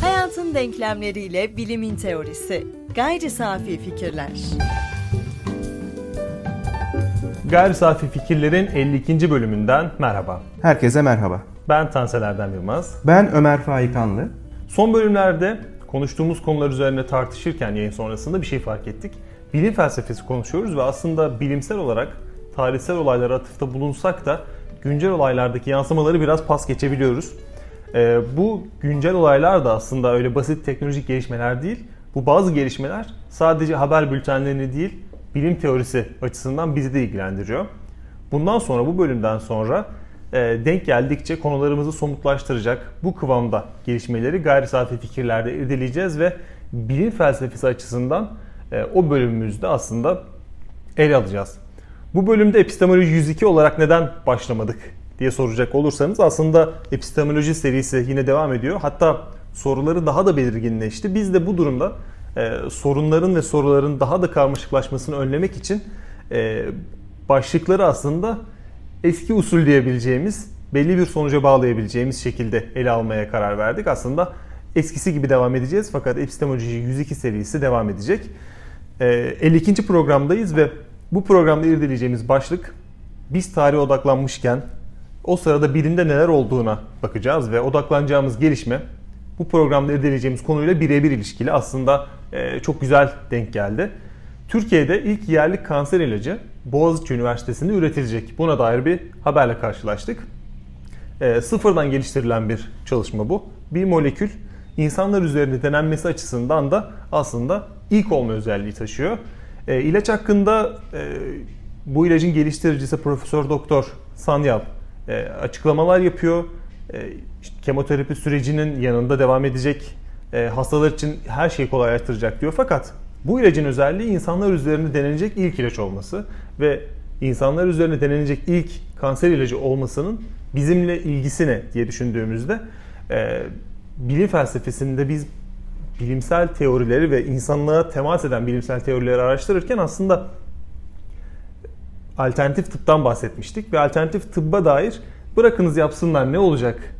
Hayatın denklemleriyle bilimin teorisi. Gayri safi fikirler. Gayri Safi Fikirlerin 52. bölümünden merhaba. Herkese merhaba. Ben Tansel Erdem Yılmaz. Ben Ömer Faikanlı. Son bölümlerde konuştuğumuz konular üzerine tartışırken yayın sonrasında bir şey fark ettik. Bilim felsefesi konuşuyoruz ve aslında bilimsel olarak tarihsel olaylara atıfta bulunsak da güncel olaylardaki yansımaları biraz pas geçebiliyoruz. Ee, bu güncel olaylar da aslında öyle basit teknolojik gelişmeler değil. Bu bazı gelişmeler sadece haber bültenlerini değil, bilim teorisi açısından bizi de ilgilendiriyor. Bundan sonra bu bölümden sonra e, denk geldikçe konularımızı somutlaştıracak bu kıvamda gelişmeleri gayri safi fikirlerde irdeleyeceğiz ve bilim felsefesi açısından e, o bölümümüzde aslında ele alacağız. Bu bölümde epistemoloji 102 olarak neden başlamadık diye soracak olursanız aslında epistemoloji serisi yine devam ediyor. Hatta soruları daha da belirginleşti. Biz de bu durumda e, sorunların ve soruların daha da karmaşıklaşmasını önlemek için e, başlıkları aslında eski usul diyebileceğimiz, belli bir sonuca bağlayabileceğimiz şekilde ele almaya karar verdik. Aslında eskisi gibi devam edeceğiz fakat epistemoloji 102 serisi devam edecek. E, 52. programdayız ve bu programda irdeleyeceğimiz başlık biz tarihe odaklanmışken o sırada bilimde neler olduğuna bakacağız ve odaklanacağımız gelişme bu programda irdeleyeceğimiz konuyla birebir ilişkili aslında e, çok güzel denk geldi. Türkiye'de ilk yerli kanser ilacı Boğaziçi Üniversitesi'nde üretilecek. Buna dair bir haberle karşılaştık. E, sıfırdan geliştirilen bir çalışma bu. Bir molekül insanlar üzerinde denenmesi açısından da aslında ilk olma özelliği taşıyor. E, ilaç hakkında e, bu ilacın geliştiricisi Profesör Doktor Sanyal e, açıklamalar yapıyor. E, işte kemoterapi sürecinin yanında devam edecek e, hastalar için her şeyi kolaylaştıracak diyor. Fakat bu ilacın özelliği insanlar üzerinde denenecek ilk ilaç olması ve insanlar üzerinde denenecek ilk kanser ilacı olmasının bizimle ilgisi ne diye düşündüğümüzde e, bilim felsefesinde biz bilimsel teorileri ve insanlığa temas eden bilimsel teorileri araştırırken aslında alternatif tıptan bahsetmiştik ve alternatif tıbba dair bırakınız yapsınlar ne olacak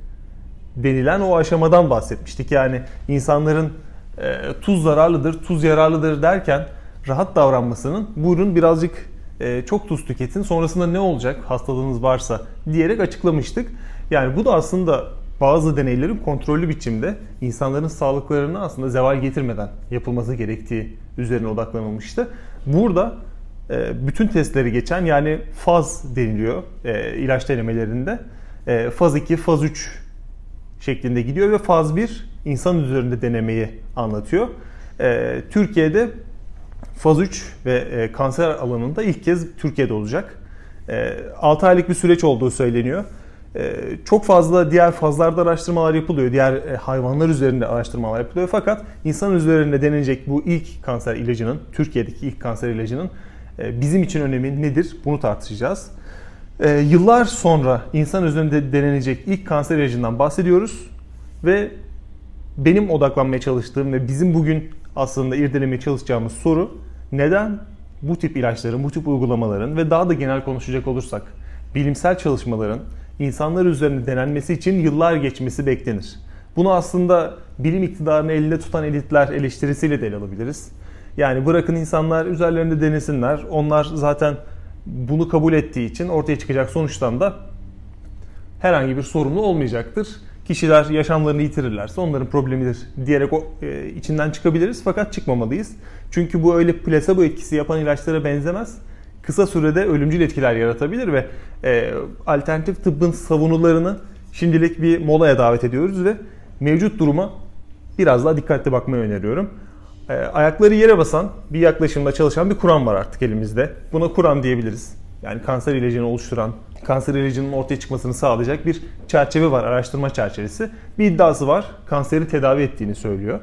denilen o aşamadan bahsetmiştik. Yani insanların e, tuz zararlıdır, tuz yararlıdır derken rahat davranmasının buyurun birazcık e, çok tuz tüketin sonrasında ne olacak hastalığınız varsa diyerek açıklamıştık. Yani bu da aslında bazı deneylerin kontrollü biçimde insanların sağlıklarını aslında zeval getirmeden yapılması gerektiği üzerine odaklanılmıştı. Burada e, bütün testleri geçen yani faz deniliyor e, ilaç denemelerinde. E, faz 2, faz 3 şeklinde gidiyor ve faz 1 insan üzerinde denemeyi anlatıyor. Türkiye'de faz 3 ve kanser alanında ilk kez Türkiye'de olacak. 6 aylık bir süreç olduğu söyleniyor. Çok fazla diğer fazlarda araştırmalar yapılıyor. Diğer hayvanlar üzerinde araştırmalar yapılıyor. Fakat insan üzerinde denenecek bu ilk kanser ilacının, Türkiye'deki ilk kanser ilacının e, bizim için önemi nedir? Bunu tartışacağız. E, yıllar sonra insan üzerinde denenecek ilk kanser ilacından bahsediyoruz ve benim odaklanmaya çalıştığım ve bizim bugün aslında irdelemeye çalışacağımız soru neden bu tip ilaçların, bu tip uygulamaların ve daha da genel konuşacak olursak bilimsel çalışmaların insanlar üzerinde denenmesi için yıllar geçmesi beklenir. Bunu aslında bilim iktidarını elinde tutan elitler eleştirisiyle de ele alabiliriz. Yani bırakın insanlar üzerlerinde denesinler. Onlar zaten bunu kabul ettiği için ortaya çıkacak sonuçtan da herhangi bir sorunu olmayacaktır. Kişiler yaşamlarını yitirirlerse onların problemidir diyerek o, e, içinden çıkabiliriz fakat çıkmamalıyız. Çünkü bu öyle plasebo etkisi yapan ilaçlara benzemez. Kısa sürede ölümcül etkiler yaratabilir ve e, alternatif tıbbın savunularını şimdilik bir molaya davet ediyoruz ve mevcut duruma biraz daha dikkatli bakmayı öneriyorum. E, ayakları yere basan bir yaklaşımda çalışan bir Kur'an var artık elimizde. Buna Kur'an diyebiliriz. Yani kanser ilacını oluşturan, kanser ilacının ortaya çıkmasını sağlayacak bir çerçeve var, araştırma çerçevesi. Bir iddiası var, kanseri tedavi ettiğini söylüyor.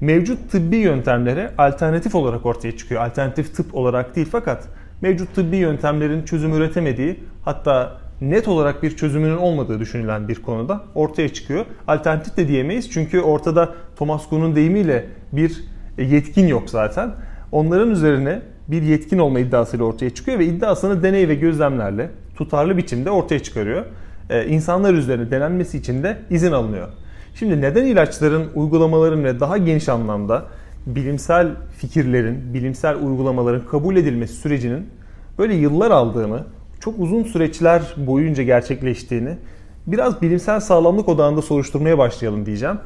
Mevcut tıbbi yöntemlere alternatif olarak ortaya çıkıyor. Alternatif tıp olarak değil fakat mevcut tıbbi yöntemlerin çözüm üretemediği hatta net olarak bir çözümünün olmadığı düşünülen bir konuda ortaya çıkıyor. Alternatif de diyemeyiz çünkü ortada Thomas Kuhn'un deyimiyle bir yetkin yok zaten. Onların üzerine bir yetkin olma iddiasıyla ortaya çıkıyor ve iddiasını deney ve gözlemlerle tutarlı biçimde ortaya çıkarıyor. e, insanlar üzerine denenmesi için de izin alınıyor. Şimdi neden ilaçların uygulamaların ve daha geniş anlamda bilimsel fikirlerin, bilimsel uygulamaların kabul edilmesi sürecinin böyle yıllar aldığını, çok uzun süreçler boyunca gerçekleştiğini biraz bilimsel sağlamlık odağında soruşturmaya başlayalım diyeceğim.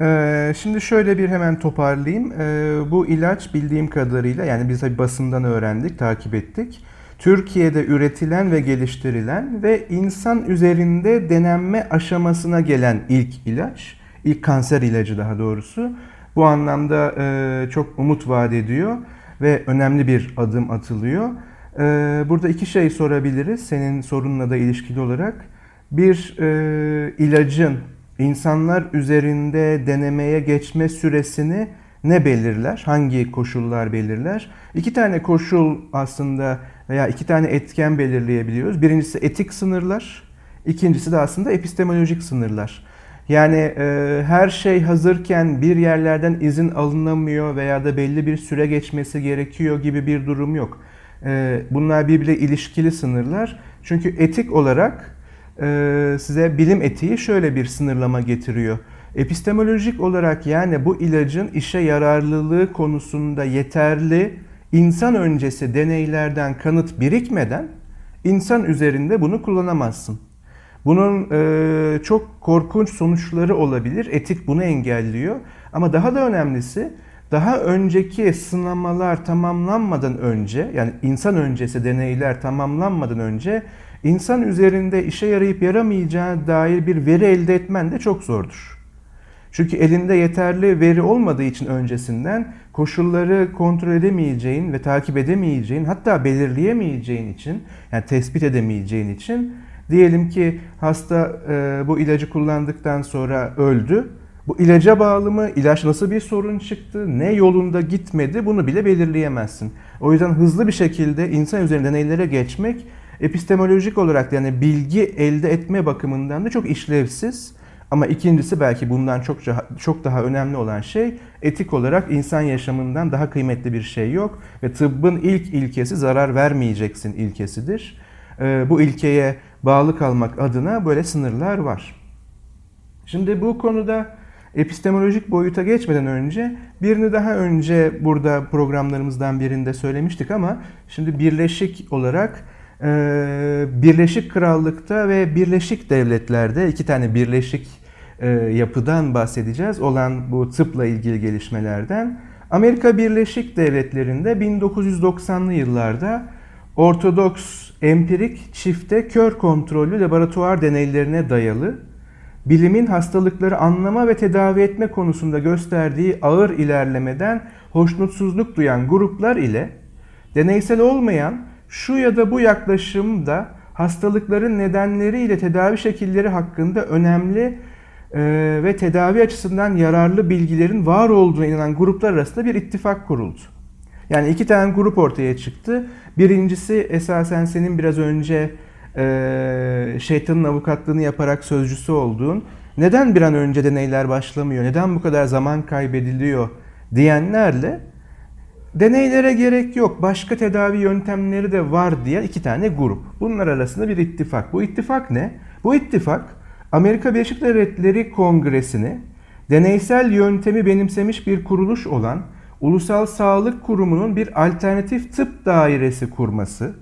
Ee, şimdi şöyle bir hemen toparlayayım. Ee, bu ilaç bildiğim kadarıyla yani biz tabii basından öğrendik, takip ettik. Türkiye'de üretilen ve geliştirilen ve insan üzerinde denenme aşamasına gelen ilk ilaç. ilk kanser ilacı daha doğrusu. Bu anlamda e, çok umut vaat ediyor ve önemli bir adım atılıyor. E, burada iki şey sorabiliriz senin sorunla da ilişkili olarak. Bir e, ilacın insanlar üzerinde denemeye geçme süresini ne belirler? Hangi koşullar belirler? İki tane koşul aslında veya iki tane etken belirleyebiliyoruz. Birincisi etik sınırlar, ikincisi de aslında epistemolojik sınırlar. Yani e, her şey hazırken bir yerlerden izin alınamıyor veya da belli bir süre geçmesi gerekiyor gibi bir durum yok. E, bunlar birbirle ilişkili sınırlar. Çünkü etik olarak e, size bilim etiği şöyle bir sınırlama getiriyor. Epistemolojik olarak yani bu ilacın işe yararlılığı konusunda yeterli insan öncesi deneylerden kanıt birikmeden insan üzerinde bunu kullanamazsın. Bunun e, çok korkunç sonuçları olabilir. Etik bunu engelliyor. Ama daha da önemlisi daha önceki sınamalar tamamlanmadan önce yani insan öncesi deneyler tamamlanmadan önce insan üzerinde işe yarayıp yaramayacağı dair bir veri elde etmen de çok zordur. Çünkü elinde yeterli veri olmadığı için öncesinden koşulları kontrol edemeyeceğin ve takip edemeyeceğin hatta belirleyemeyeceğin için yani tespit edemeyeceğin için diyelim ki hasta e, bu ilacı kullandıktan sonra öldü. Bu ilaca bağlı mı? İlaç nasıl bir sorun çıktı? Ne yolunda gitmedi? Bunu bile belirleyemezsin. O yüzden hızlı bir şekilde insan üzerinde deneylere geçmek epistemolojik olarak yani bilgi elde etme bakımından da çok işlevsiz. Ama ikincisi belki bundan çok çok daha önemli olan şey etik olarak insan yaşamından daha kıymetli bir şey yok ve tıbbın ilk ilkesi zarar vermeyeceksin ilkesidir. Ee, bu ilkeye bağlı kalmak adına böyle sınırlar var. Şimdi bu konuda epistemolojik boyuta geçmeden önce birini daha önce burada programlarımızdan birinde söylemiştik ama şimdi birleşik olarak e, Birleşik Krallık'ta ve Birleşik Devletler'de iki tane birleşik e, yapıdan bahsedeceğiz olan bu tıpla ilgili gelişmelerden. Amerika Birleşik Devletleri'nde 1990'lı yıllarda Ortodoks, empirik, çifte, kör kontrollü laboratuvar deneylerine dayalı bilimin hastalıkları anlama ve tedavi etme konusunda gösterdiği ağır ilerlemeden hoşnutsuzluk duyan gruplar ile deneysel olmayan şu ya da bu yaklaşımda hastalıkların nedenleri ile tedavi şekilleri hakkında önemli e, ve tedavi açısından yararlı bilgilerin var olduğuna inanan gruplar arasında bir ittifak kuruldu. Yani iki tane grup ortaya çıktı. Birincisi esasen senin biraz önce e, şeytanın avukatlığını yaparak sözcüsü olduğun neden bir an önce deneyler başlamıyor, neden bu kadar zaman kaybediliyor diyenlerle deneylere gerek yok, başka tedavi yöntemleri de var diye iki tane grup. Bunlar arasında bir ittifak. Bu ittifak ne? Bu ittifak Amerika Birleşik Devletleri Kongresi'ni deneysel yöntemi benimsemiş bir kuruluş olan Ulusal Sağlık Kurumu'nun bir alternatif tıp dairesi kurması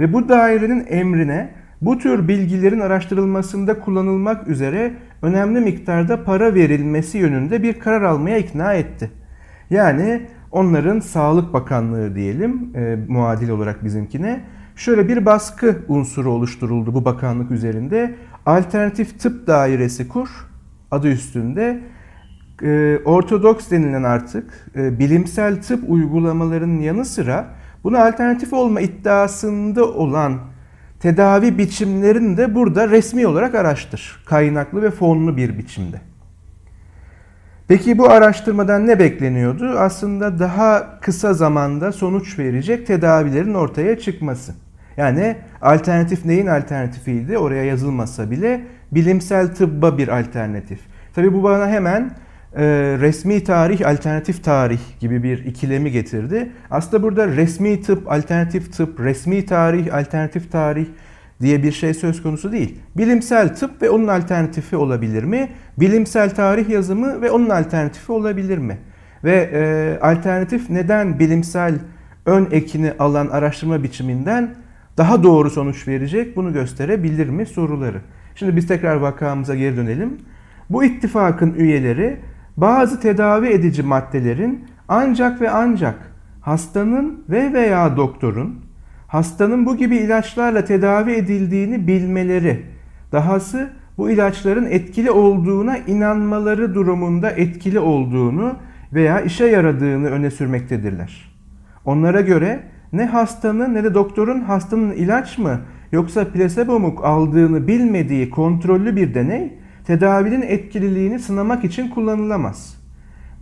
ve bu dairenin emrine bu tür bilgilerin araştırılmasında kullanılmak üzere önemli miktarda para verilmesi yönünde bir karar almaya ikna etti. Yani onların Sağlık Bakanlığı diyelim e, muadil olarak bizimkine şöyle bir baskı unsuru oluşturuldu bu bakanlık üzerinde. Alternatif tıp dairesi kur adı üstünde e, ortodoks denilen artık e, bilimsel tıp uygulamalarının yanı sıra buna alternatif olma iddiasında olan tedavi biçimlerini de burada resmi olarak araştır. Kaynaklı ve fonlu bir biçimde. Peki bu araştırmadan ne bekleniyordu? Aslında daha kısa zamanda sonuç verecek tedavilerin ortaya çıkması. Yani alternatif neyin alternatifiydi? Oraya yazılmasa bile bilimsel tıbba bir alternatif. Tabi bu bana hemen e, resmi tarih, alternatif tarih gibi bir ikilemi getirdi. Aslında burada resmi tıp, alternatif tıp, resmi tarih, alternatif tarih diye bir şey söz konusu değil. Bilimsel tıp ve onun alternatifi olabilir mi? Bilimsel tarih yazımı ve onun alternatifi olabilir mi? Ve e, alternatif neden bilimsel ön ekini alan araştırma biçiminden daha doğru sonuç verecek bunu gösterebilir mi soruları. Şimdi biz tekrar vakamıza geri dönelim. Bu ittifakın üyeleri bazı tedavi edici maddelerin ancak ve ancak hastanın ve veya doktorun hastanın bu gibi ilaçlarla tedavi edildiğini bilmeleri, dahası bu ilaçların etkili olduğuna inanmaları durumunda etkili olduğunu veya işe yaradığını öne sürmektedirler. Onlara göre ne hastanın ne de doktorun hastanın ilaç mı yoksa plasebo mu aldığını bilmediği kontrollü bir deney tedavinin etkililiğini sınamak için kullanılamaz.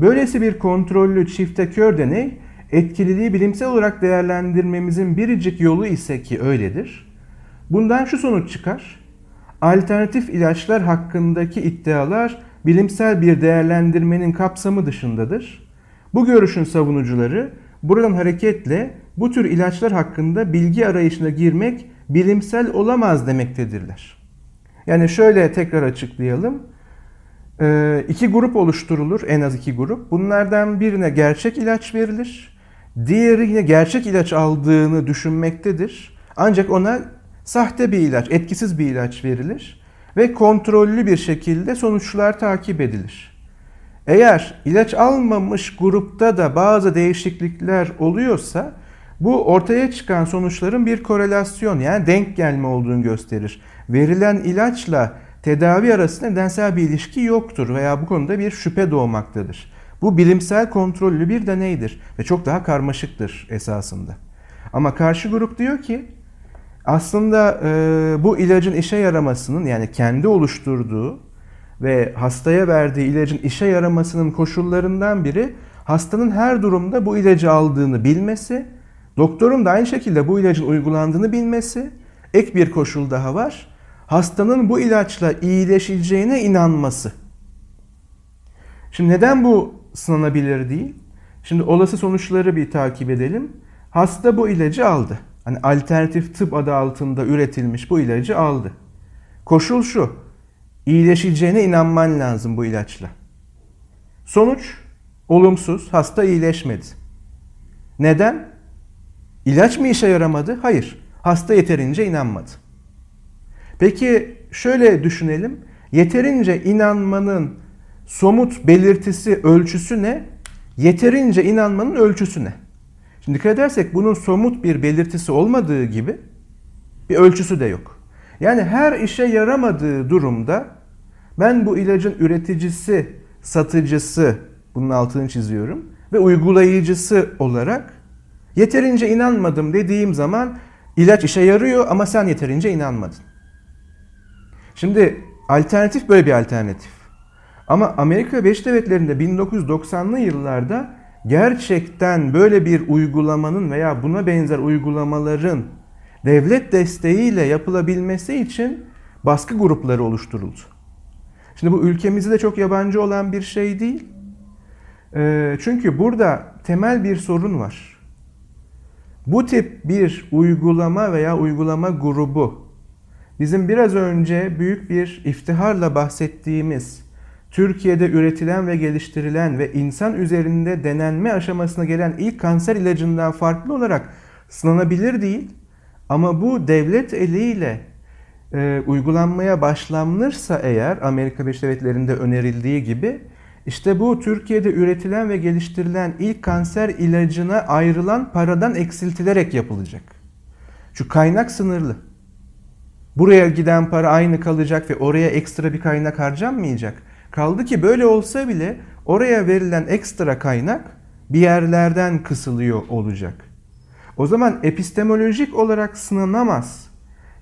Böylesi bir kontrollü çifte kör deney etkililiği bilimsel olarak değerlendirmemizin biricik yolu ise ki öyledir. Bundan şu sonuç çıkar. Alternatif ilaçlar hakkındaki iddialar bilimsel bir değerlendirmenin kapsamı dışındadır. Bu görüşün savunucuları buradan hareketle bu tür ilaçlar hakkında bilgi arayışına girmek bilimsel olamaz demektedirler. Yani şöyle tekrar açıklayalım. Ee, iki grup oluşturulur, en az iki grup. Bunlardan birine gerçek ilaç verilir. Diğeri yine gerçek ilaç aldığını düşünmektedir. Ancak ona sahte bir ilaç, etkisiz bir ilaç verilir ve kontrollü bir şekilde sonuçlar takip edilir. Eğer ilaç almamış grupta da bazı değişiklikler oluyorsa bu ortaya çıkan sonuçların bir korelasyon yani denk gelme olduğunu gösterir. Verilen ilaçla tedavi arasında nedensel bir ilişki yoktur veya bu konuda bir şüphe doğmaktadır. Bu bilimsel kontrollü bir deneydir ve çok daha karmaşıktır esasında. Ama karşı grup diyor ki aslında e, bu ilacın işe yaramasının yani kendi oluşturduğu ve hastaya verdiği ilacın işe yaramasının koşullarından biri hastanın her durumda bu ilacı aldığını bilmesi, doktorun da aynı şekilde bu ilacın uygulandığını bilmesi, ek bir koşul daha var. Hastanın bu ilaçla iyileşeceğine inanması. Şimdi neden bu sınanabilir değil? Şimdi olası sonuçları bir takip edelim. Hasta bu ilacı aldı. Hani alternatif tıp adı altında üretilmiş bu ilacı aldı. Koşul şu. İyileşeceğine inanman lazım bu ilaçla. Sonuç olumsuz. Hasta iyileşmedi. Neden? İlaç mı işe yaramadı? Hayır. Hasta yeterince inanmadı. Peki şöyle düşünelim. Yeterince inanmanın somut belirtisi, ölçüsü ne? Yeterince inanmanın ölçüsü ne? Şimdi dikkat edersek bunun somut bir belirtisi olmadığı gibi bir ölçüsü de yok. Yani her işe yaramadığı durumda ben bu ilacın üreticisi, satıcısı, bunun altını çiziyorum ve uygulayıcısı olarak yeterince inanmadım dediğim zaman ilaç işe yarıyor ama sen yeterince inanmadın. Şimdi alternatif böyle bir alternatif. Ama Amerika Birleşik Devletleri'nde 1990'lı yıllarda gerçekten böyle bir uygulamanın veya buna benzer uygulamaların devlet desteğiyle yapılabilmesi için baskı grupları oluşturuldu. Şimdi bu ülkemizde çok yabancı olan bir şey değil. Ee, çünkü burada temel bir sorun var. Bu tip bir uygulama veya uygulama grubu bizim biraz önce büyük bir iftiharla bahsettiğimiz Türkiye'de üretilen ve geliştirilen ve insan üzerinde denenme aşamasına gelen ilk kanser ilacından farklı olarak sınanabilir değil. Ama bu devlet eliyle e, uygulanmaya başlanırsa eğer Amerika Birleşik Devletleri'nde önerildiği gibi işte bu Türkiye'de üretilen ve geliştirilen ilk kanser ilacına ayrılan paradan eksiltilerek yapılacak. Şu kaynak sınırlı. Buraya giden para aynı kalacak ve oraya ekstra bir kaynak harcanmayacak. Kaldı ki böyle olsa bile oraya verilen ekstra kaynak bir yerlerden kısılıyor olacak. O zaman epistemolojik olarak sınanamaz.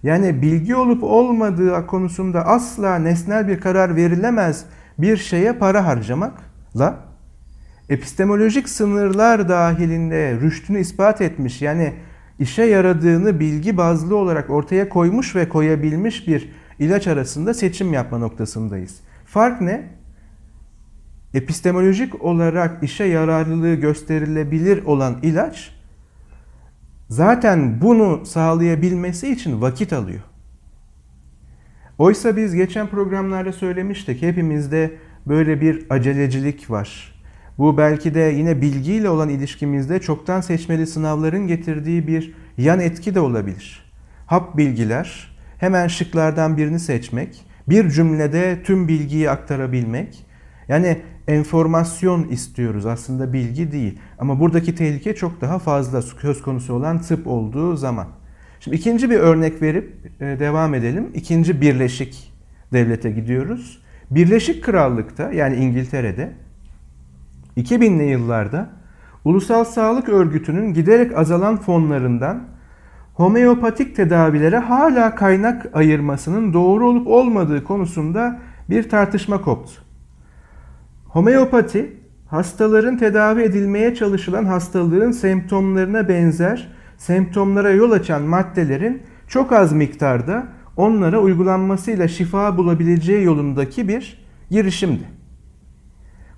Yani bilgi olup olmadığı konusunda asla nesnel bir karar verilemez bir şeye para harcamakla epistemolojik sınırlar dahilinde rüştünü ispat etmiş yani işe yaradığını bilgi bazlı olarak ortaya koymuş ve koyabilmiş bir ilaç arasında seçim yapma noktasındayız. Fark ne? Epistemolojik olarak işe yararlılığı gösterilebilir olan ilaç zaten bunu sağlayabilmesi için vakit alıyor. Oysa biz geçen programlarda söylemiştik hepimizde böyle bir acelecilik var. Bu belki de yine bilgiyle olan ilişkimizde çoktan seçmeli sınavların getirdiği bir yan etki de olabilir. Hap bilgiler, hemen şıklardan birini seçmek, bir cümlede tüm bilgiyi aktarabilmek. Yani enformasyon istiyoruz aslında bilgi değil. Ama buradaki tehlike çok daha fazla söz konusu olan tıp olduğu zaman. Şimdi ikinci bir örnek verip e, devam edelim. İkinci Birleşik Devlet'e gidiyoruz. Birleşik Krallık'ta yani İngiltere'de 2000'li yıllarda Ulusal Sağlık Örgütü'nün giderek azalan fonlarından homeopatik tedavilere hala kaynak ayırmasının doğru olup olmadığı konusunda bir tartışma koptu. Homeopati, hastaların tedavi edilmeye çalışılan hastalığın semptomlarına benzer semptomlara yol açan maddelerin çok az miktarda onlara uygulanmasıyla şifa bulabileceği yolundaki bir girişimdi.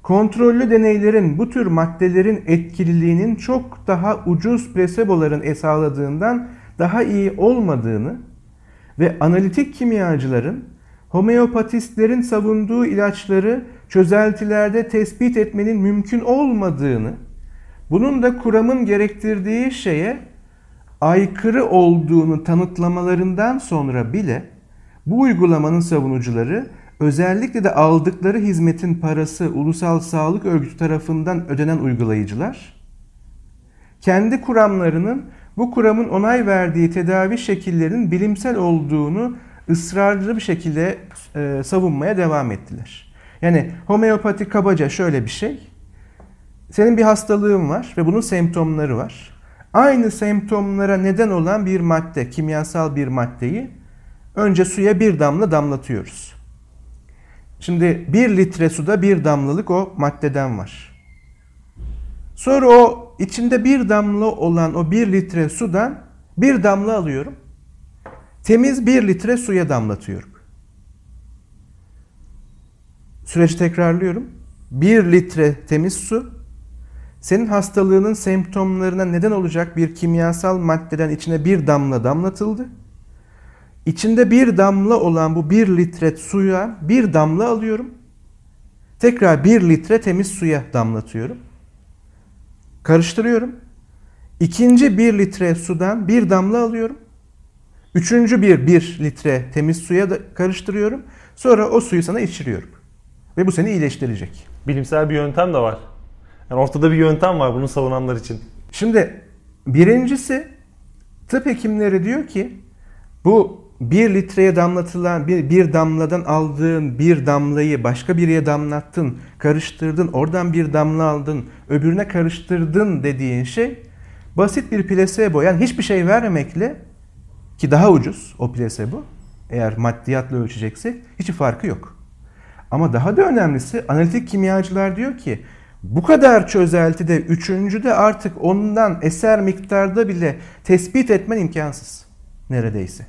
Kontrollü deneylerin bu tür maddelerin etkililiğinin çok daha ucuz plaseboların sağladığından daha iyi olmadığını ve analitik kimyacıların homeopatistlerin savunduğu ilaçları çözeltilerde tespit etmenin mümkün olmadığını, bunun da kuramın gerektirdiği şeye aykırı olduğunu tanıtlamalarından sonra bile bu uygulamanın savunucuları özellikle de aldıkları hizmetin parası Ulusal Sağlık Örgütü tarafından ödenen uygulayıcılar kendi kuramlarının bu kuramın onay verdiği tedavi şekillerinin bilimsel olduğunu ısrarlı bir şekilde e, savunmaya devam ettiler. Yani homeopati kabaca şöyle bir şey. Senin bir hastalığın var ve bunun semptomları var. Aynı semptomlara neden olan bir madde, kimyasal bir maddeyi önce suya bir damla damlatıyoruz. Şimdi bir litre suda bir damlalık o maddeden var. Sonra o içinde bir damla olan o bir litre sudan bir damla alıyorum. Temiz bir litre suya damlatıyorum. Süreç tekrarlıyorum. Bir litre temiz su senin hastalığının semptomlarına neden olacak bir kimyasal maddeden içine bir damla damlatıldı. İçinde bir damla olan bu bir litre suya bir damla alıyorum. Tekrar bir litre temiz suya damlatıyorum. Karıştırıyorum. İkinci bir litre sudan bir damla alıyorum. Üçüncü bir bir litre temiz suya da karıştırıyorum. Sonra o suyu sana içiriyorum. Ve bu seni iyileştirecek. Bilimsel bir yöntem de var. Yani ortada bir yöntem var bunu savunanlar için. Şimdi birincisi tıp hekimleri diyor ki bu bir litreye damlatılan bir, bir damladan aldığın bir damlayı başka biriye damlattın, karıştırdın, oradan bir damla aldın, öbürüne karıştırdın dediğin şey basit bir plasebo. Yani hiçbir şey vermemekle ki daha ucuz o plasebo eğer maddiyatla ölçeceksek hiç farkı yok. Ama daha da önemlisi analitik kimyacılar diyor ki bu kadar çözeltide üçüncüde artık ondan eser miktarda bile tespit etmen imkansız neredeyse.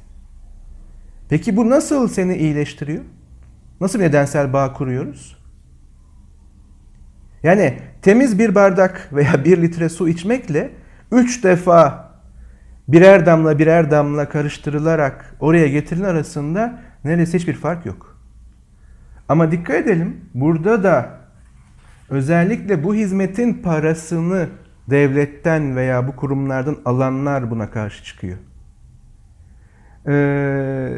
Peki bu nasıl seni iyileştiriyor? Nasıl nedensel bağ kuruyoruz? Yani temiz bir bardak veya bir litre su içmekle üç defa birer damla birer damla karıştırılarak oraya getirilen arasında neredeyse hiçbir fark yok. Ama dikkat edelim burada da özellikle bu hizmetin parasını devletten veya bu kurumlardan alanlar buna karşı çıkıyor. Ee,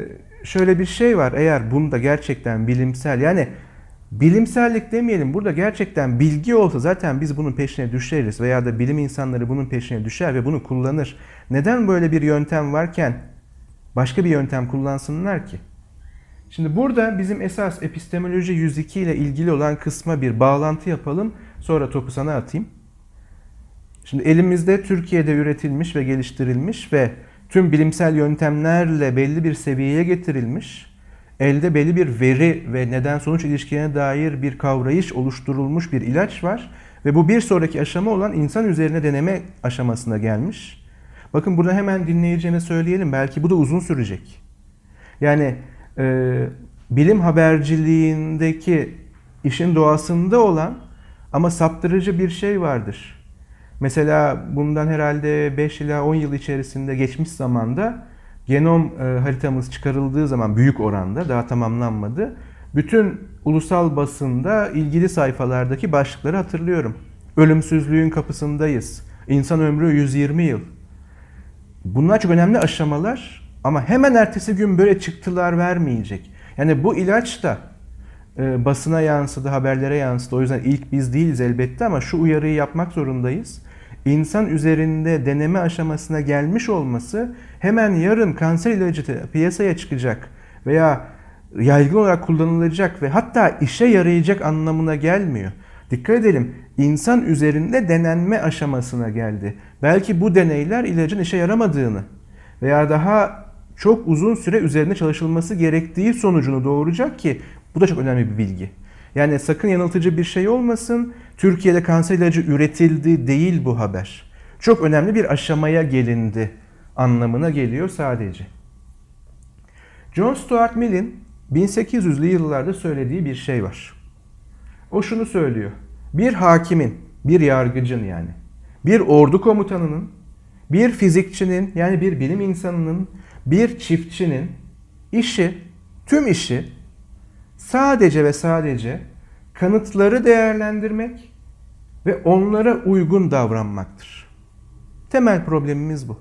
şöyle bir şey var eğer bunda gerçekten bilimsel yani bilimsellik demeyelim burada gerçekten bilgi olsa zaten biz bunun peşine düşeriz veya da bilim insanları bunun peşine düşer ve bunu kullanır. Neden böyle bir yöntem varken başka bir yöntem kullansınlar ki? Şimdi burada bizim esas epistemoloji 102 ile ilgili olan kısma bir bağlantı yapalım. Sonra topu sana atayım. Şimdi elimizde Türkiye'de üretilmiş ve geliştirilmiş ve tüm bilimsel yöntemlerle belli bir seviyeye getirilmiş, elde belli bir veri ve neden sonuç ilişkilerine dair bir kavrayış oluşturulmuş bir ilaç var ve bu bir sonraki aşama olan insan üzerine deneme aşamasına gelmiş. Bakın burada hemen dinleyeceğine söyleyelim belki bu da uzun sürecek. Yani e, bilim haberciliğindeki işin doğasında olan ama saptırıcı bir şey vardır. Mesela bundan herhalde 5 ila 10 yıl içerisinde geçmiş zamanda genom e, haritamız çıkarıldığı zaman büyük oranda daha tamamlanmadı. Bütün ulusal basında ilgili sayfalardaki başlıkları hatırlıyorum. Ölümsüzlüğün kapısındayız. İnsan ömrü 120 yıl. Bunlar çok önemli aşamalar ama hemen ertesi gün böyle çıktılar vermeyecek. Yani bu ilaç da e, basına yansıdı, haberlere yansıdı. O yüzden ilk biz değiliz elbette ama şu uyarıyı yapmak zorundayız. İnsan üzerinde deneme aşamasına gelmiş olması hemen yarın kanser ilacı piyasaya çıkacak veya yaygın olarak kullanılacak ve hatta işe yarayacak anlamına gelmiyor. Dikkat edelim insan üzerinde denenme aşamasına geldi. Belki bu deneyler ilacın işe yaramadığını veya daha çok uzun süre üzerine çalışılması gerektiği sonucunu doğuracak ki bu da çok önemli bir bilgi. Yani sakın yanıltıcı bir şey olmasın. Türkiye'de kanser ilacı üretildi değil bu haber. Çok önemli bir aşamaya gelindi anlamına geliyor sadece. John Stuart Mill'in 1800'lü yıllarda söylediği bir şey var. O şunu söylüyor. Bir hakimin, bir yargıcın yani, bir ordu komutanının, bir fizikçinin yani bir bilim insanının, bir çiftçinin işi, tüm işi sadece ve sadece kanıtları değerlendirmek ve onlara uygun davranmaktır. Temel problemimiz bu.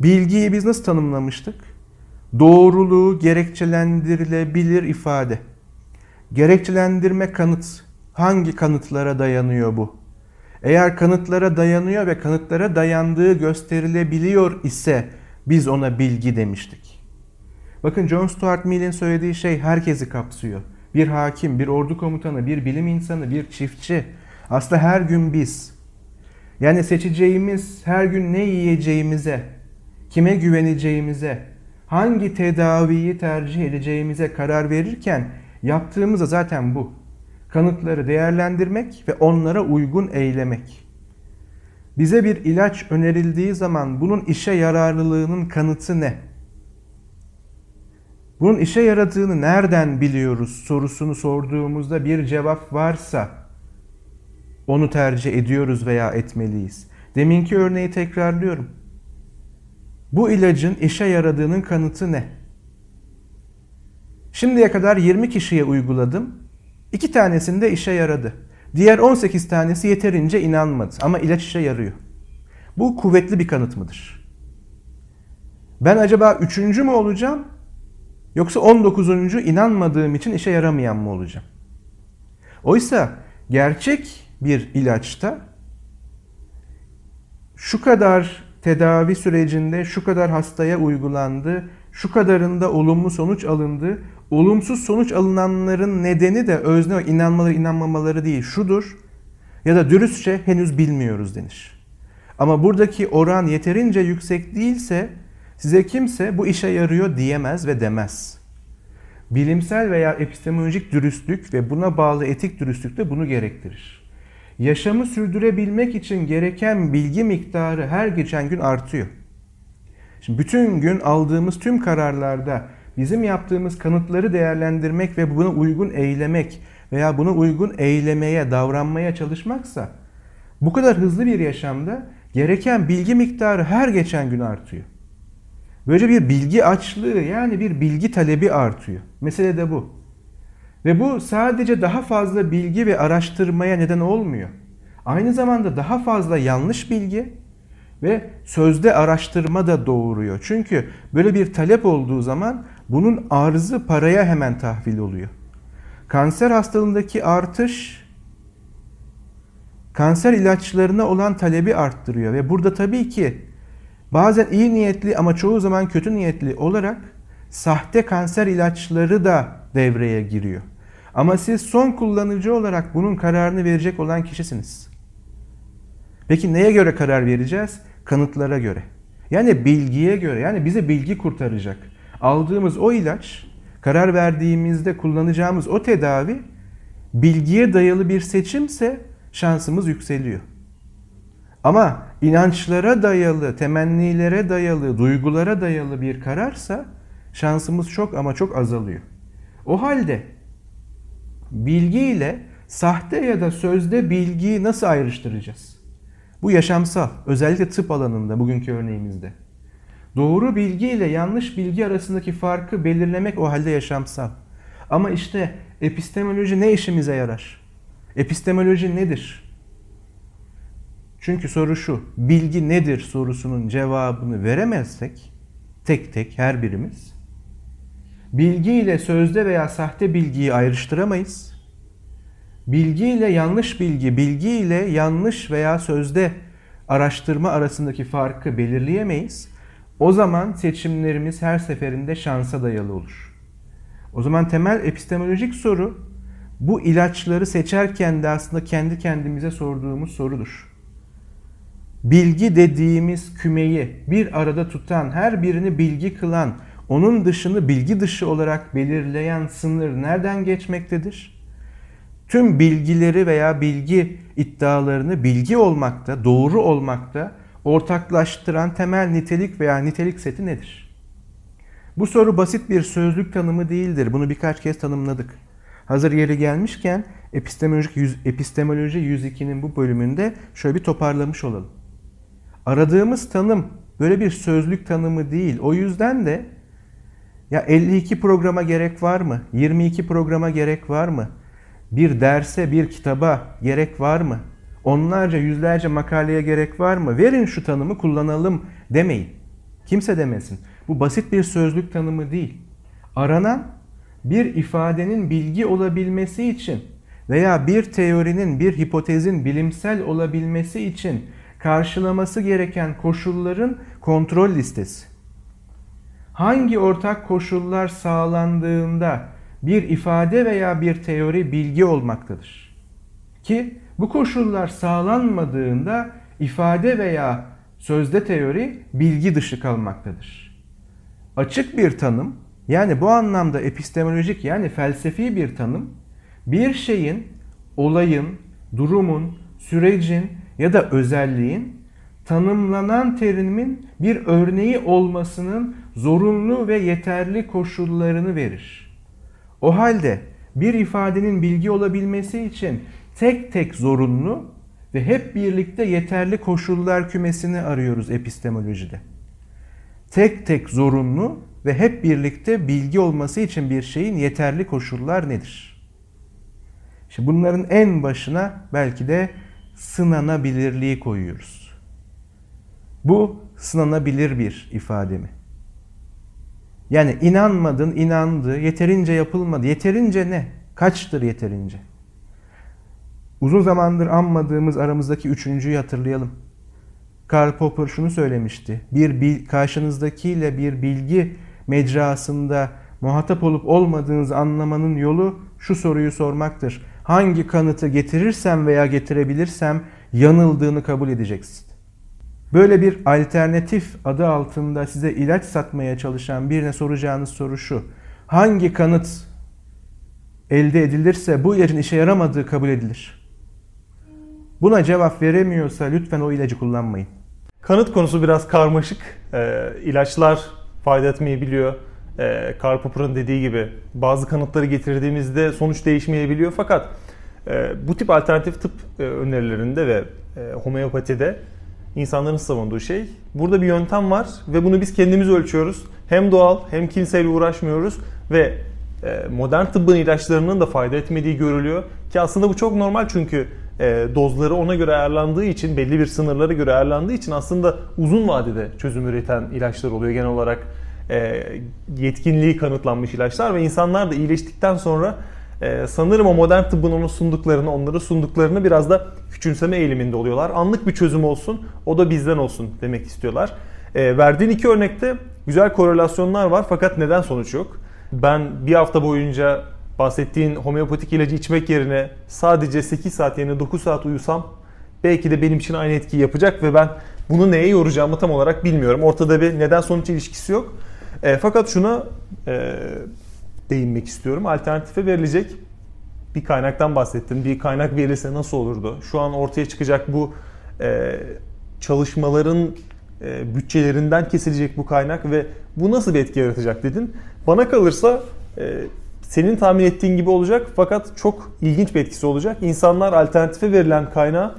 Bilgiyi biz nasıl tanımlamıştık? Doğruluğu gerekçelendirilebilir ifade. Gerekçelendirme kanıt. Hangi kanıtlara dayanıyor bu? Eğer kanıtlara dayanıyor ve kanıtlara dayandığı gösterilebiliyor ise biz ona bilgi demiştik. Bakın John Stuart Mill'in söylediği şey herkesi kapsıyor. Bir hakim, bir ordu komutanı, bir bilim insanı, bir çiftçi. Aslında her gün biz. Yani seçeceğimiz her gün ne yiyeceğimize, kime güveneceğimize, hangi tedaviyi tercih edeceğimize karar verirken yaptığımız da zaten bu. Kanıtları değerlendirmek ve onlara uygun eylemek. Bize bir ilaç önerildiği zaman bunun işe yararlılığının kanıtı ne? Bunun işe yaradığını nereden biliyoruz sorusunu sorduğumuzda bir cevap varsa onu tercih ediyoruz veya etmeliyiz. Deminki örneği tekrarlıyorum. Bu ilacın işe yaradığının kanıtı ne? Şimdiye kadar 20 kişiye uyguladım. 2 tanesinde işe yaradı. Diğer 18 tanesi yeterince inanmadı ama ilaç işe yarıyor. Bu kuvvetli bir kanıt mıdır? Ben acaba üçüncü mü olacağım Yoksa 19. inanmadığım için işe yaramayan mı olacağım? Oysa gerçek bir ilaçta şu kadar tedavi sürecinde şu kadar hastaya uygulandı, şu kadarında olumlu sonuç alındı. Olumsuz sonuç alınanların nedeni de özne inanmaları inanmamaları değil şudur ya da dürüstçe henüz bilmiyoruz denir. Ama buradaki oran yeterince yüksek değilse Size kimse bu işe yarıyor diyemez ve demez. Bilimsel veya epistemolojik dürüstlük ve buna bağlı etik dürüstlük de bunu gerektirir. Yaşamı sürdürebilmek için gereken bilgi miktarı her geçen gün artıyor. Şimdi bütün gün aldığımız tüm kararlarda bizim yaptığımız kanıtları değerlendirmek ve buna uygun eylemek veya buna uygun eylemeye, davranmaya çalışmaksa bu kadar hızlı bir yaşamda gereken bilgi miktarı her geçen gün artıyor. Böylece bir bilgi açlığı yani bir bilgi talebi artıyor. Mesele de bu. Ve bu sadece daha fazla bilgi ve araştırmaya neden olmuyor. Aynı zamanda daha fazla yanlış bilgi ve sözde araştırma da doğuruyor. Çünkü böyle bir talep olduğu zaman bunun arzı paraya hemen tahvil oluyor. Kanser hastalığındaki artış kanser ilaçlarına olan talebi arttırıyor ve burada tabii ki Bazen iyi niyetli ama çoğu zaman kötü niyetli olarak sahte kanser ilaçları da devreye giriyor. Ama siz son kullanıcı olarak bunun kararını verecek olan kişisiniz. Peki neye göre karar vereceğiz? Kanıtlara göre. Yani bilgiye göre. Yani bize bilgi kurtaracak. Aldığımız o ilaç, karar verdiğimizde kullanacağımız o tedavi bilgiye dayalı bir seçimse şansımız yükseliyor. Ama inançlara dayalı, temennilere dayalı, duygulara dayalı bir kararsa şansımız çok ama çok azalıyor. O halde bilgi ile sahte ya da sözde bilgiyi nasıl ayrıştıracağız? Bu yaşamsal, özellikle tıp alanında bugünkü örneğimizde. Doğru bilgi ile yanlış bilgi arasındaki farkı belirlemek o halde yaşamsal. Ama işte epistemoloji ne işimize yarar? Epistemoloji nedir? Çünkü soru şu, bilgi nedir sorusunun cevabını veremezsek, tek tek her birimiz, bilgi ile sözde veya sahte bilgiyi ayrıştıramayız. Bilgi ile yanlış bilgi, bilgi ile yanlış veya sözde araştırma arasındaki farkı belirleyemeyiz. O zaman seçimlerimiz her seferinde şansa dayalı olur. O zaman temel epistemolojik soru bu ilaçları seçerken de aslında kendi kendimize sorduğumuz sorudur. Bilgi dediğimiz kümeyi bir arada tutan, her birini bilgi kılan, onun dışını bilgi dışı olarak belirleyen sınır nereden geçmektedir? Tüm bilgileri veya bilgi iddialarını bilgi olmakta, doğru olmakta ortaklaştıran temel nitelik veya nitelik seti nedir? Bu soru basit bir sözlük tanımı değildir. Bunu birkaç kez tanımladık. Hazır yeri gelmişken epistemolojik epistemoloji 102'nin bu bölümünde şöyle bir toparlamış olalım. Aradığımız tanım böyle bir sözlük tanımı değil. O yüzden de ya 52 programa gerek var mı? 22 programa gerek var mı? Bir derse, bir kitaba gerek var mı? Onlarca, yüzlerce makaleye gerek var mı? Verin şu tanımı kullanalım demeyin. Kimse demesin. Bu basit bir sözlük tanımı değil. Aranan bir ifadenin bilgi olabilmesi için veya bir teorinin, bir hipotezin bilimsel olabilmesi için karşılaması gereken koşulların kontrol listesi. Hangi ortak koşullar sağlandığında bir ifade veya bir teori bilgi olmaktadır? Ki bu koşullar sağlanmadığında ifade veya sözde teori bilgi dışı kalmaktadır. Açık bir tanım yani bu anlamda epistemolojik yani felsefi bir tanım bir şeyin, olayın, durumun, sürecin ya da özelliğin tanımlanan terimin bir örneği olmasının zorunlu ve yeterli koşullarını verir. O halde bir ifadenin bilgi olabilmesi için tek tek zorunlu ve hep birlikte yeterli koşullar kümesini arıyoruz epistemolojide. Tek tek zorunlu ve hep birlikte bilgi olması için bir şeyin yeterli koşullar nedir? İşte bunların en başına belki de sınanabilirliği koyuyoruz. Bu sınanabilir bir ifade mi? Yani inanmadın, inandı, yeterince yapılmadı. Yeterince ne? Kaçtır yeterince? Uzun zamandır anmadığımız aramızdaki üçüncüyü hatırlayalım. Karl Popper şunu söylemişti. Bir bil, karşınızdakiyle bir bilgi mecrasında muhatap olup olmadığınızı anlamanın yolu şu soruyu sormaktır. Hangi kanıtı getirirsem veya getirebilirsem yanıldığını kabul edeceksin. Böyle bir alternatif adı altında size ilaç satmaya çalışan birine soracağınız soru şu. Hangi kanıt elde edilirse bu ilacın işe yaramadığı kabul edilir. Buna cevap veremiyorsa lütfen o ilacı kullanmayın. Kanıt konusu biraz karmaşık. E, ilaçlar fayda etmeyebiliyor. E, Karl Popper'ın dediği gibi bazı kanıtları getirdiğimizde sonuç değişmeyebiliyor. Fakat e, bu tip alternatif tıp e, önerilerinde ve e, homeopatide insanların savunduğu şey burada bir yöntem var ve bunu biz kendimiz ölçüyoruz. Hem doğal hem kimseyle uğraşmıyoruz ve modern tıbbın ilaçlarının da fayda etmediği görülüyor. Ki aslında bu çok normal çünkü e, dozları ona göre ayarlandığı için, belli bir sınırlara göre ayarlandığı için aslında uzun vadede çözüm üreten ilaçlar oluyor genel olarak e, yetkinliği kanıtlanmış ilaçlar ve insanlar da iyileştikten sonra e, sanırım o modern tıbbın onu sunduklarını, onları sunduklarını biraz da küçümseme eğiliminde oluyorlar. Anlık bir çözüm olsun, o da bizden olsun demek istiyorlar. E, verdiğin iki örnekte güzel korelasyonlar var fakat neden sonuç yok? Ben bir hafta boyunca bahsettiğin homeopatik ilacı içmek yerine sadece 8 saat yerine 9 saat uyusam belki de benim için aynı etkiyi yapacak ve ben bunu neye yoracağımı tam olarak bilmiyorum. Ortada bir neden sonuç ilişkisi yok. E, fakat şuna e, değinmek istiyorum. Alternatife verilecek bir kaynaktan bahsettim. Bir kaynak verilse nasıl olurdu? Şu an ortaya çıkacak bu e, çalışmaların e, bütçelerinden kesilecek bu kaynak ve bu nasıl bir etki yaratacak dedin. Bana kalırsa e, senin tahmin ettiğin gibi olacak fakat çok ilginç bir etkisi olacak. İnsanlar alternatife verilen kaynağı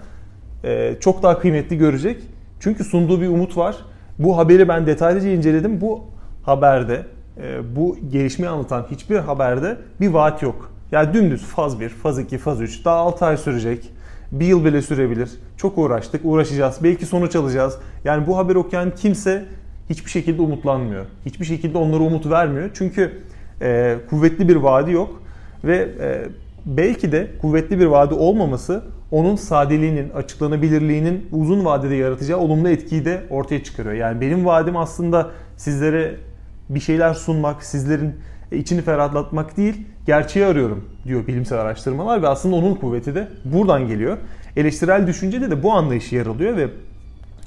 e, çok daha kıymetli görecek. Çünkü sunduğu bir umut var Bu haberi ben detaylıca inceledim. Bu haberde, e, bu gelişmeyi anlatan hiçbir haberde bir vaat yok. Yani dümdüz faz 1, faz 2, faz 3 daha 6 ay sürecek. Bir yıl bile sürebilir. Çok uğraştık, uğraşacağız. Belki sonuç alacağız. Yani bu haber okuyan kimse hiçbir şekilde umutlanmıyor. Hiçbir şekilde onlara umut vermiyor. Çünkü e, kuvvetli bir vaadi yok ve e, belki de kuvvetli bir vaadi olmaması onun sadeliğinin, açıklanabilirliğinin uzun vadede yaratacağı olumlu etkiyi de ortaya çıkarıyor. Yani benim vaadim aslında sizlere bir şeyler sunmak, sizlerin içini ferahlatmak değil, gerçeği arıyorum diyor bilimsel araştırmalar ve aslında onun kuvveti de buradan geliyor. Eleştirel düşüncede de bu anlayış yer alıyor ve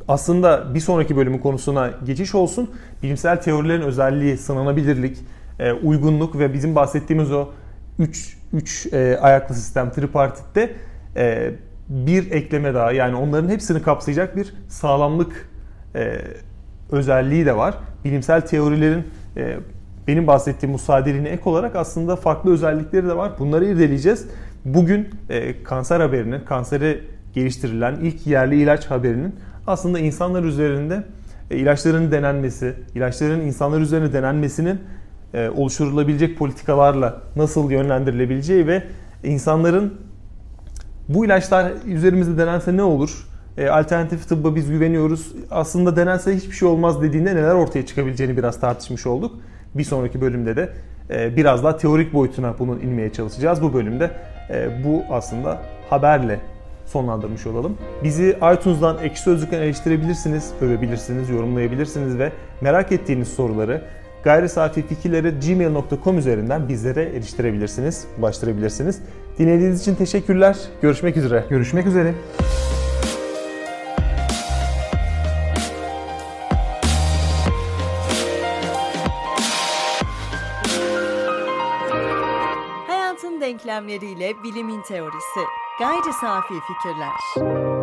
aslında bir sonraki bölümün konusuna geçiş olsun. Bilimsel teorilerin özelliği, sınanabilirlik, e, uygunluk ve bizim bahsettiğimiz o 3 3 e, ayaklı sistem tripartitte e, bir ekleme daha yani onların hepsini kapsayacak bir sağlamlık özelliği de var. Bilimsel teorilerin benim bahsettiğim musadeliğine ek olarak aslında farklı özellikleri de var. Bunları irdeleyeceğiz. Bugün kanser haberinin, kansere geliştirilen ilk yerli ilaç haberinin aslında insanlar üzerinde e, ilaçların denenmesi, ilaçların insanlar üzerine denenmesinin e, oluşturulabilecek politikalarla nasıl yönlendirilebileceği ve insanların bu ilaçlar üzerimizde denense ne olur? E, alternatif tıbba biz güveniyoruz. Aslında denense hiçbir şey olmaz dediğinde neler ortaya çıkabileceğini biraz tartışmış olduk. Bir sonraki bölümde de biraz daha teorik boyutuna bunun inmeye çalışacağız. Bu bölümde bu aslında haberle sonlandırmış olalım. Bizi iTunes'dan Ekşi Sözlük'ten eleştirebilirsiniz, övebilirsiniz, yorumlayabilirsiniz ve merak ettiğiniz soruları gayri safi fikirleri gmail.com üzerinden bizlere eriştirebilirsiniz, ulaştırabilirsiniz. Dinlediğiniz için teşekkürler. Görüşmek üzere. Görüşmek üzere. Hayatın denklemleriyle bilimin teorisi. Gayri safi fikirler.